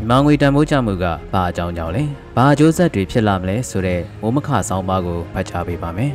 မြန်မာငွေတန်ဖိုးချမှုကဘာအကြောင်းကြောင့်လဲဘာအကျိုးဆက်တွေဖြစ်လာမလဲဆိုတဲ့မိုးမခဆောင်းပါးကိုဖတ်ကြားပေးပါမယ်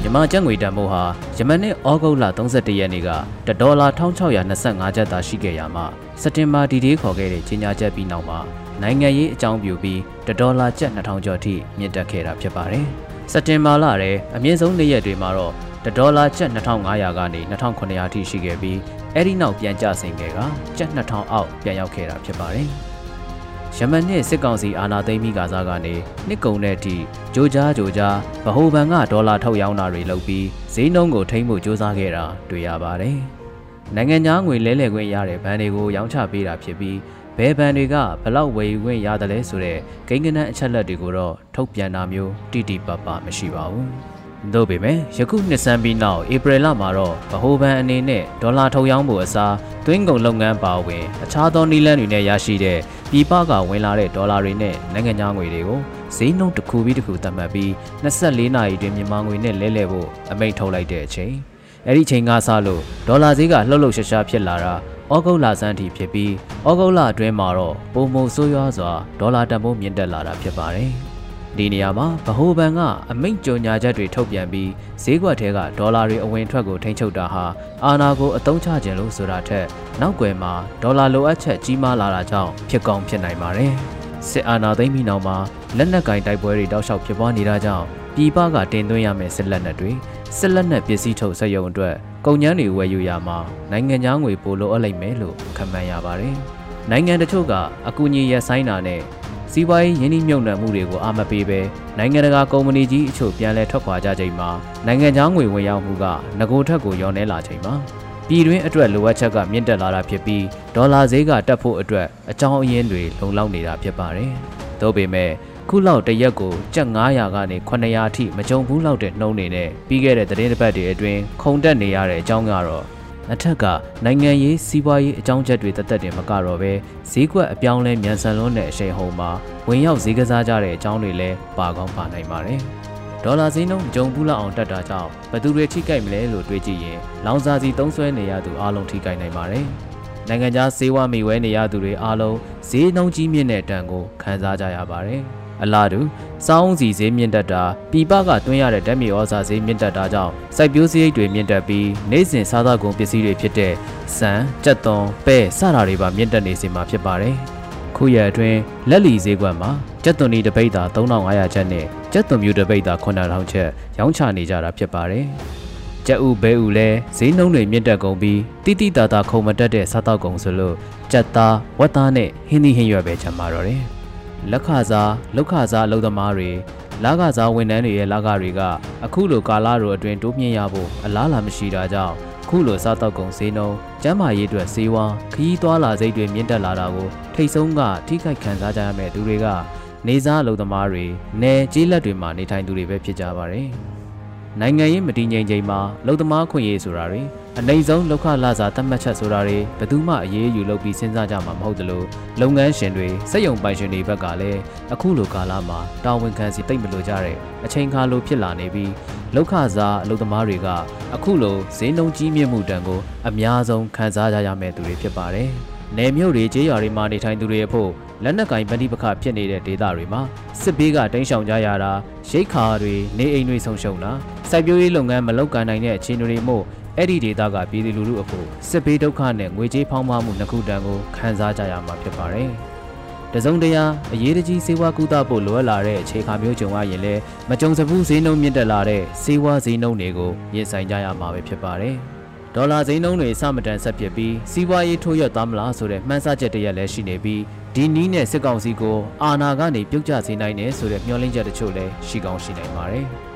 မြန်မာကျပ်ငွေတန်ဖိုးဟာယမန်နှစ်ဩဂုတ်လ31ရက်နေ့ကတဒေါ်လာ1625ကျပ်သာရှိခဲ့ရမှာစက်တင်ဘာဒီဒေးခေါ်ခဲ့တဲ့ကြီးညာချက်ပြီးနောက်မှာနိုင်ငံရေးအကြောင်းပြုပြီးတဒေါ်လာကျပ်2000ကျော်ထိမြင့်တက်ခဲ့တာဖြစ်ပါတယ်။ စက်တင်ဘာလထဲအမြင့်ဆုံးနေ့ရက်တွေမှာတော့တဒေါ်လာကျပ်2500ကနေ2900အထိရှိခဲ့ပြီးအဲ့ဒီနောက်ပြန်ကျဆင်းခဲ့ကကျပ်2000အောက်ပြန်ရောက်ခဲ့တာဖြစ်ပါတယ်။ယမန်နှစ်စစ်ကောင်စီအာဏာသိမ်းပြီးကစားကနေနှစ်ကုန်တဲ့အထိဂျိုကြားဂျိုကြားဗဟိုဘဏ်ကဒေါ်လာထုတ်ရောင်းတာတွေလုပ်ပြီးဈေးနှုန်းကိုထိန်းဖို့စ조사ခဲ့တာတွေ့ရပါတယ်။နိုင်ငံသားငွေလဲလှယ်ခွင့်ရတဲ့ဘဏ်တွေကိုရောင်းချပေးတာဖြစ်ပြီး ဘယ်ဘဏ်တွေကဘလောက်ဝယ်ယူခွင့်ရတယ်လဲဆိုတဲ့ဂိမ်းကနန်းအချက်လက်တွေကိုတော့ထုတ်ပြန်တာမျိုးတိတိပပမရှိပါဘူး။သို့ပေမဲ့ယခုနှစ်ဆန်းပြီးနောက်ဧပြီလမှာတော့ဗဟိုဘဏ်အနေနဲ့ဒေါ်လာထုတ်ရောင်းဖို့အစားသွင်းကုန်လုပ်ငန်းပါဝင်အခြားသောနည်းလမ်းတွေနဲ့ရရှိတဲ့ပြည်ပကဝင်လာတဲ့ဒေါ်လာတွေနဲ့နိုင်ငံခြားငွေတွေကိုဈေးနှုန်းတစ်ခုပြီးတစ်ခုသတ်မှတ်ပြီး24နာရီတွင်မြန်မာငွေနဲ့လဲလှယ်ဖို့အမိန့်ထုတ်လိုက်တဲ့အချိန်အဲ့ဒီချိန်ကစလို့ဒေါ်လာဈေးကလှုပ်လှုပ်ရှားရှားဖြစ်လာတာ ဩဂုတ်လဆန်းထိဖြစ်ပြီးဩဂုတ်လအတွင်းမှာတော့ပုံမဆိုးရွားစွာဒေါ်လာတန်ဖိုးမြင့်တက်လာတာဖြစ်ပါတယ်။ဒီနေရာမှာဗဟိုဘဏ်ကအမိန့်ကြော်ညာချက်တွေထုတ်ပြန်ပြီးဈေးကွက်ထဲကဒေါ်လာတွေအဝင်ထွက်ကိုထိန်းချုပ်တာဟာအာဏာကိုအသုံးချခြင်းလို့ဆိုတာထက်နောက်ွယ်မှာဒေါ်လာလိုအပ်ချက်ကြီးမားလာတာကြောင့်ဖြစ်ကောင်းဖြစ်နိုင်ပါတယ်။စစ်အာဏာသိမ်းပြီးနောက်မှာလက်နက်ကင်တိုက်ပွဲတွေတောက်လျှောက်ဖြစ်ပွားနေတာကြောင့်ပြည်ပကတင်သွင်းရမယ့်စစ်လက်နက်တွေစစ်လက်နက်ပစ္စည်းထုတ်စက်ရုံအတွက် ကုန်ကျန်းတွေဝယ်ယူရမှာနိုင်ငံသားငွေပိုလိုအပ်လိုက်မယ်လို့ခန့်မှန်းရပါတယ်။နိုင်ငံတချို့ကအကူအညီရဆိုင်တာနဲ့စီးပွားရေးယင်းနှိမ့်မြုပ်နှံမှုတွေကိုအာမပေးပဲနိုင်ငံတကာကုမ္ပဏီကြီးအချို့ပြန်လည်ထွက်ခွာကြချိန်မှာနိုင်ငံခြားငွေဝင်ရောက်မှုကငကိုထက်ကိုရောနေလာချိန်မှာပြည်တွင်းအတွက်လိုအပ်ချက်ကမြင့်တက်လာတာဖြစ်ပြီးဒေါ်လာဈေးကတက်ဖို့အတွက်အကြောင်းအရင်းတွေလုံလောက်နေတာဖြစ်ပါတယ်။သို့ပေမဲ့ ခုလောက်တရက်ကိုကျပ်900ကနေ900အထိမကြုံဘူးလောက်တဲ့နှုံးနေနဲ့ပြီးခဲ့တဲ့သတင်းတစ်ပတ်တွေအတွင်းခုန်တက်နေရတဲ့အကြောင်းကတော့အထက်ကနိုင်ငံရေးစီးပွားရေးအကြောင်းချက်တွေတသက်တင်မကတော့ပဲဈေးကွက်အပြောင်းလဲမြန်ဆန်လွန်းတဲ့အချိန်ဟုန်မှာဝင်ရောက်ဈေးကစားကြတဲ့အကြောင်းတွေလည်းပါကောင်းပါနိုင်ပါတယ်။ဒေါ်လာဈေးနှုန်းကြုံဘူးလောက်အောင်တက်တာကြောင့်ဘယ်သူတွေထိကြိုက်မလဲလို့တွေးကြည့်ရင်လောင်စာစီသုံးစွဲနေရသူအလုံးထိကြိုက်နိုင်ပါတယ်။နိုင်ငံခြားဈေးဝမိဝဲနေရသူတွေအားလုံးဈေးနှုန်းကြီးမြင့်တဲ့တန်ကိုခံစားကြရပါတယ်။ အလားတူစောင်းစီဈေးမြင့်တက်တာပြည်ပကတွင်းရတဲ့ဓာတ်မြေဩဇာဈေးမြင့်တက်တာကြောင့်စိုက်ပျိုးစရိတ်တွေမြင့်တက်ပြီးနေစဉ်စားသောက်ကုန်ပစ္စည်းတွေဖြစ်တဲ့ဆန်၊ကြက်သွန်၊ပဲစတာတွေပါမြင့်တက်နေစေမှာဖြစ်ပါတယ်။ခုရအတွင်းလက်လီဈေးကွက်မှာကြက်သွန်ဒီတပိတ်တာ3500ကျပ်နဲ့ကြက်သွန်မြူတပိတ်တာ9000ကျပ်ရောင်းချနေကြတာဖြစ်ပါတယ်။ကြက်ဥဘဲဥလဲဈေးနှုန်းတွေမြင့်တက်ကုန်ပြီးတိတိတသာခုံမတက်တဲ့စားတောက်ကုန်ဆိုလို့ကြက်သားဝက်သားနဲ့ဟင်းသီးဟင်းရွက်ပဲချမ်းပါတော့တယ်။ လက်ခစားလောက်ခစားအလုပ်သမားတွေလကစားဝန်ထမ်းတွေရဲ့လကတွေကအခုလိုကာလတို့အတွင်းတိုးမြင့်ရဖို့အလားလာမရှိတာကြောင့်ခုလိုစားတောက်ကုန်ဈေးနှုန်းကျန်းမာရေးအတွက်ဈေးဝါခရီးသွားလာစိတ်တွေမြင့်တက်လာတာကိုထိတ်ဆုံးကထိခိုက်ခံစားကြရမယ့်သူတွေကနေစားအလုပ်သမားတွေနယ်ကျေးလက်တွေမှာနေထိုင်သူတွေပဲဖြစ်ကြပါတယ်နိုင်ငံရေးမတည်ငြိမ်ချိန်မှာလုံသမားခွင့်ရေးဆိုတာတွေ အနိုင်ဆုံးလောက်ခလာစာသတ်မှတ်ချက်ဆိုတာတွေဘယ်သူမှအရေးယူလုပ်ပြီးစဉ်းစားကြမှာမဟုတ်သလိုလုပ်ငန်းရှင်တွေစက်ရုံပိုင်ရှင်တွေဘက်ကလည်းအခုလိုကာလမှာတာဝန်ခံစီတိတ်မလို့ကြတဲ့အချိန်ခါလိုဖြစ်လာနေပြီးလောက်ခစားအလုပ်သမားတွေကအခုလိုဈေးနှုန်းကြီးမြင့်မှုတန်ကိုအများဆုံးခံစားကြရမယ့်သူတွေဖြစ်ပါတယ်။နယ်မြို့တွေကျေးရွာတွေမှာနေထိုင်သူတွေအဖို့လက်နက်ကင်ပဋိပက္ခဖြစ်နေတဲ့ဒေသတွေမှာစစ်ဘေးကတိမ်းရှောင်ကြရတာရိတ်ခါတွေနေအိမ်တွေဆုံးရှုံးတာစိုက်ပျိုးရေးလုပ်ငန်းမလုပ်ကိုင်နိုင်တဲ့အခြေအနေတွေမို့ အဲ့ဒီဒေသကပြည်သူလူထုအဖို့စစ်ဘေးဒုက္ခနဲ့ငွေကြေးဖောင်းပါမှုနှစ်ခုတန်းကိုခံစားကြရမှာဖြစ်ပါတယ်။တစုံတရာအရေးတကြီးစေဝါကူတာဖို့လိုအပ်လာတဲ့အခြေခံမျိုးကြုံရရင်လည်းမကြုံစဘူးဈေးနှုန်းမြင့်တက်လာတဲ့စေဝါဈေးနှုန်းတွေကိုရင်ဆိုင်ကြရမှာပဲဖြစ်ပါတယ်။ဒေါ်လာဈေးနှုန်းတွေအဆမတန်ဆက်ဖြစ်ပြီးစီးပွားရေးထိုးရက်သွားမလားဆိုတဲ့မှန်းဆချက်တရက်လည်းရှိနေပြီးဒီနီးနဲ့စစ်ကောင်စီကိုအာဏာကနေပြုတ်ကျစေနိုင်တယ်ဆိုတဲ့မျှော်လင့်ချက်တချို့လည်းရှိကောင်းရှိနိုင်ပါတယ်။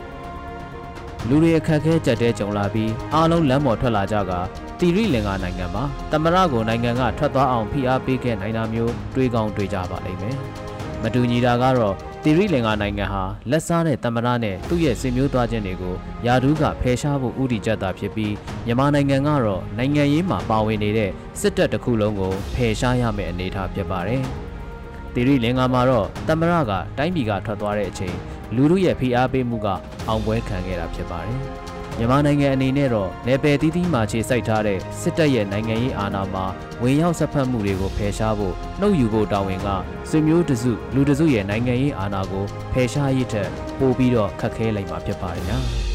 လူတွေအခက်အခဲကြက်တဲကြုံလာပြီးအားလုံးလမ်းပေါ်ထွက်လာကြကတီရိလင်္ကာနိုင်ငံမှာတမရကိုနိုင်ငံကထွက်သွားအောင်ဖိအားပေးခဲ့နိုင်တာမျိုးတွေးကောင်းတွေးကြပါလိမ့်မယ်။မတူညီတာကတော့တီရိလင်္ကာနိုင်ငံဟာလက်စားတဲ့တမရနဲ့သူ့ရဲ့စင်မျိုးသွားခြင်းတွေကိုယာဒူးကဖယ်ရှားဖို့ဥတီကြတာဖြစ်ပြီးမြန်မာနိုင်ငံကတော့နိုင်ငံရေးမှာပါဝင်နေတဲ့စစ်တပ်တစ်ခုလုံးကိုဖယ်ရှားရမယ့်အနေအထားဖြစ်ပါတယ်။တီရိလင်္ကာမှာတော့တမရကတိုင်းပြည်ကထွက်သွားတဲ့အချိန် လူတို့ရဲ့ဖိအားပေးမှုကအောင်ပွဲခံခဲ့တာဖြစ်ပါတယ်။မြန်မာနိုင်ငံအနေနဲ့တော့နယ်ပယ်သီးသီးမှာခြေစိုက်ထားတဲ့စစ်တပ်ရဲ့နိုင်ငံရေးအာဏာမှာဝင်ရောက်ဆက်ဖက်မှုတွေကိုဖယ်ရှားဖို့နှုတ်ယူဖို့တာဝန်ကဆွေမျိုးတစုလူတစုရဲ့နိုင်ငံရေးအာဏာကိုဖယ်ရှားရေးထက်ပိုပြီးတော့ခက်ခဲလိုက်မှာဖြစ်ပါတယ်ညာ။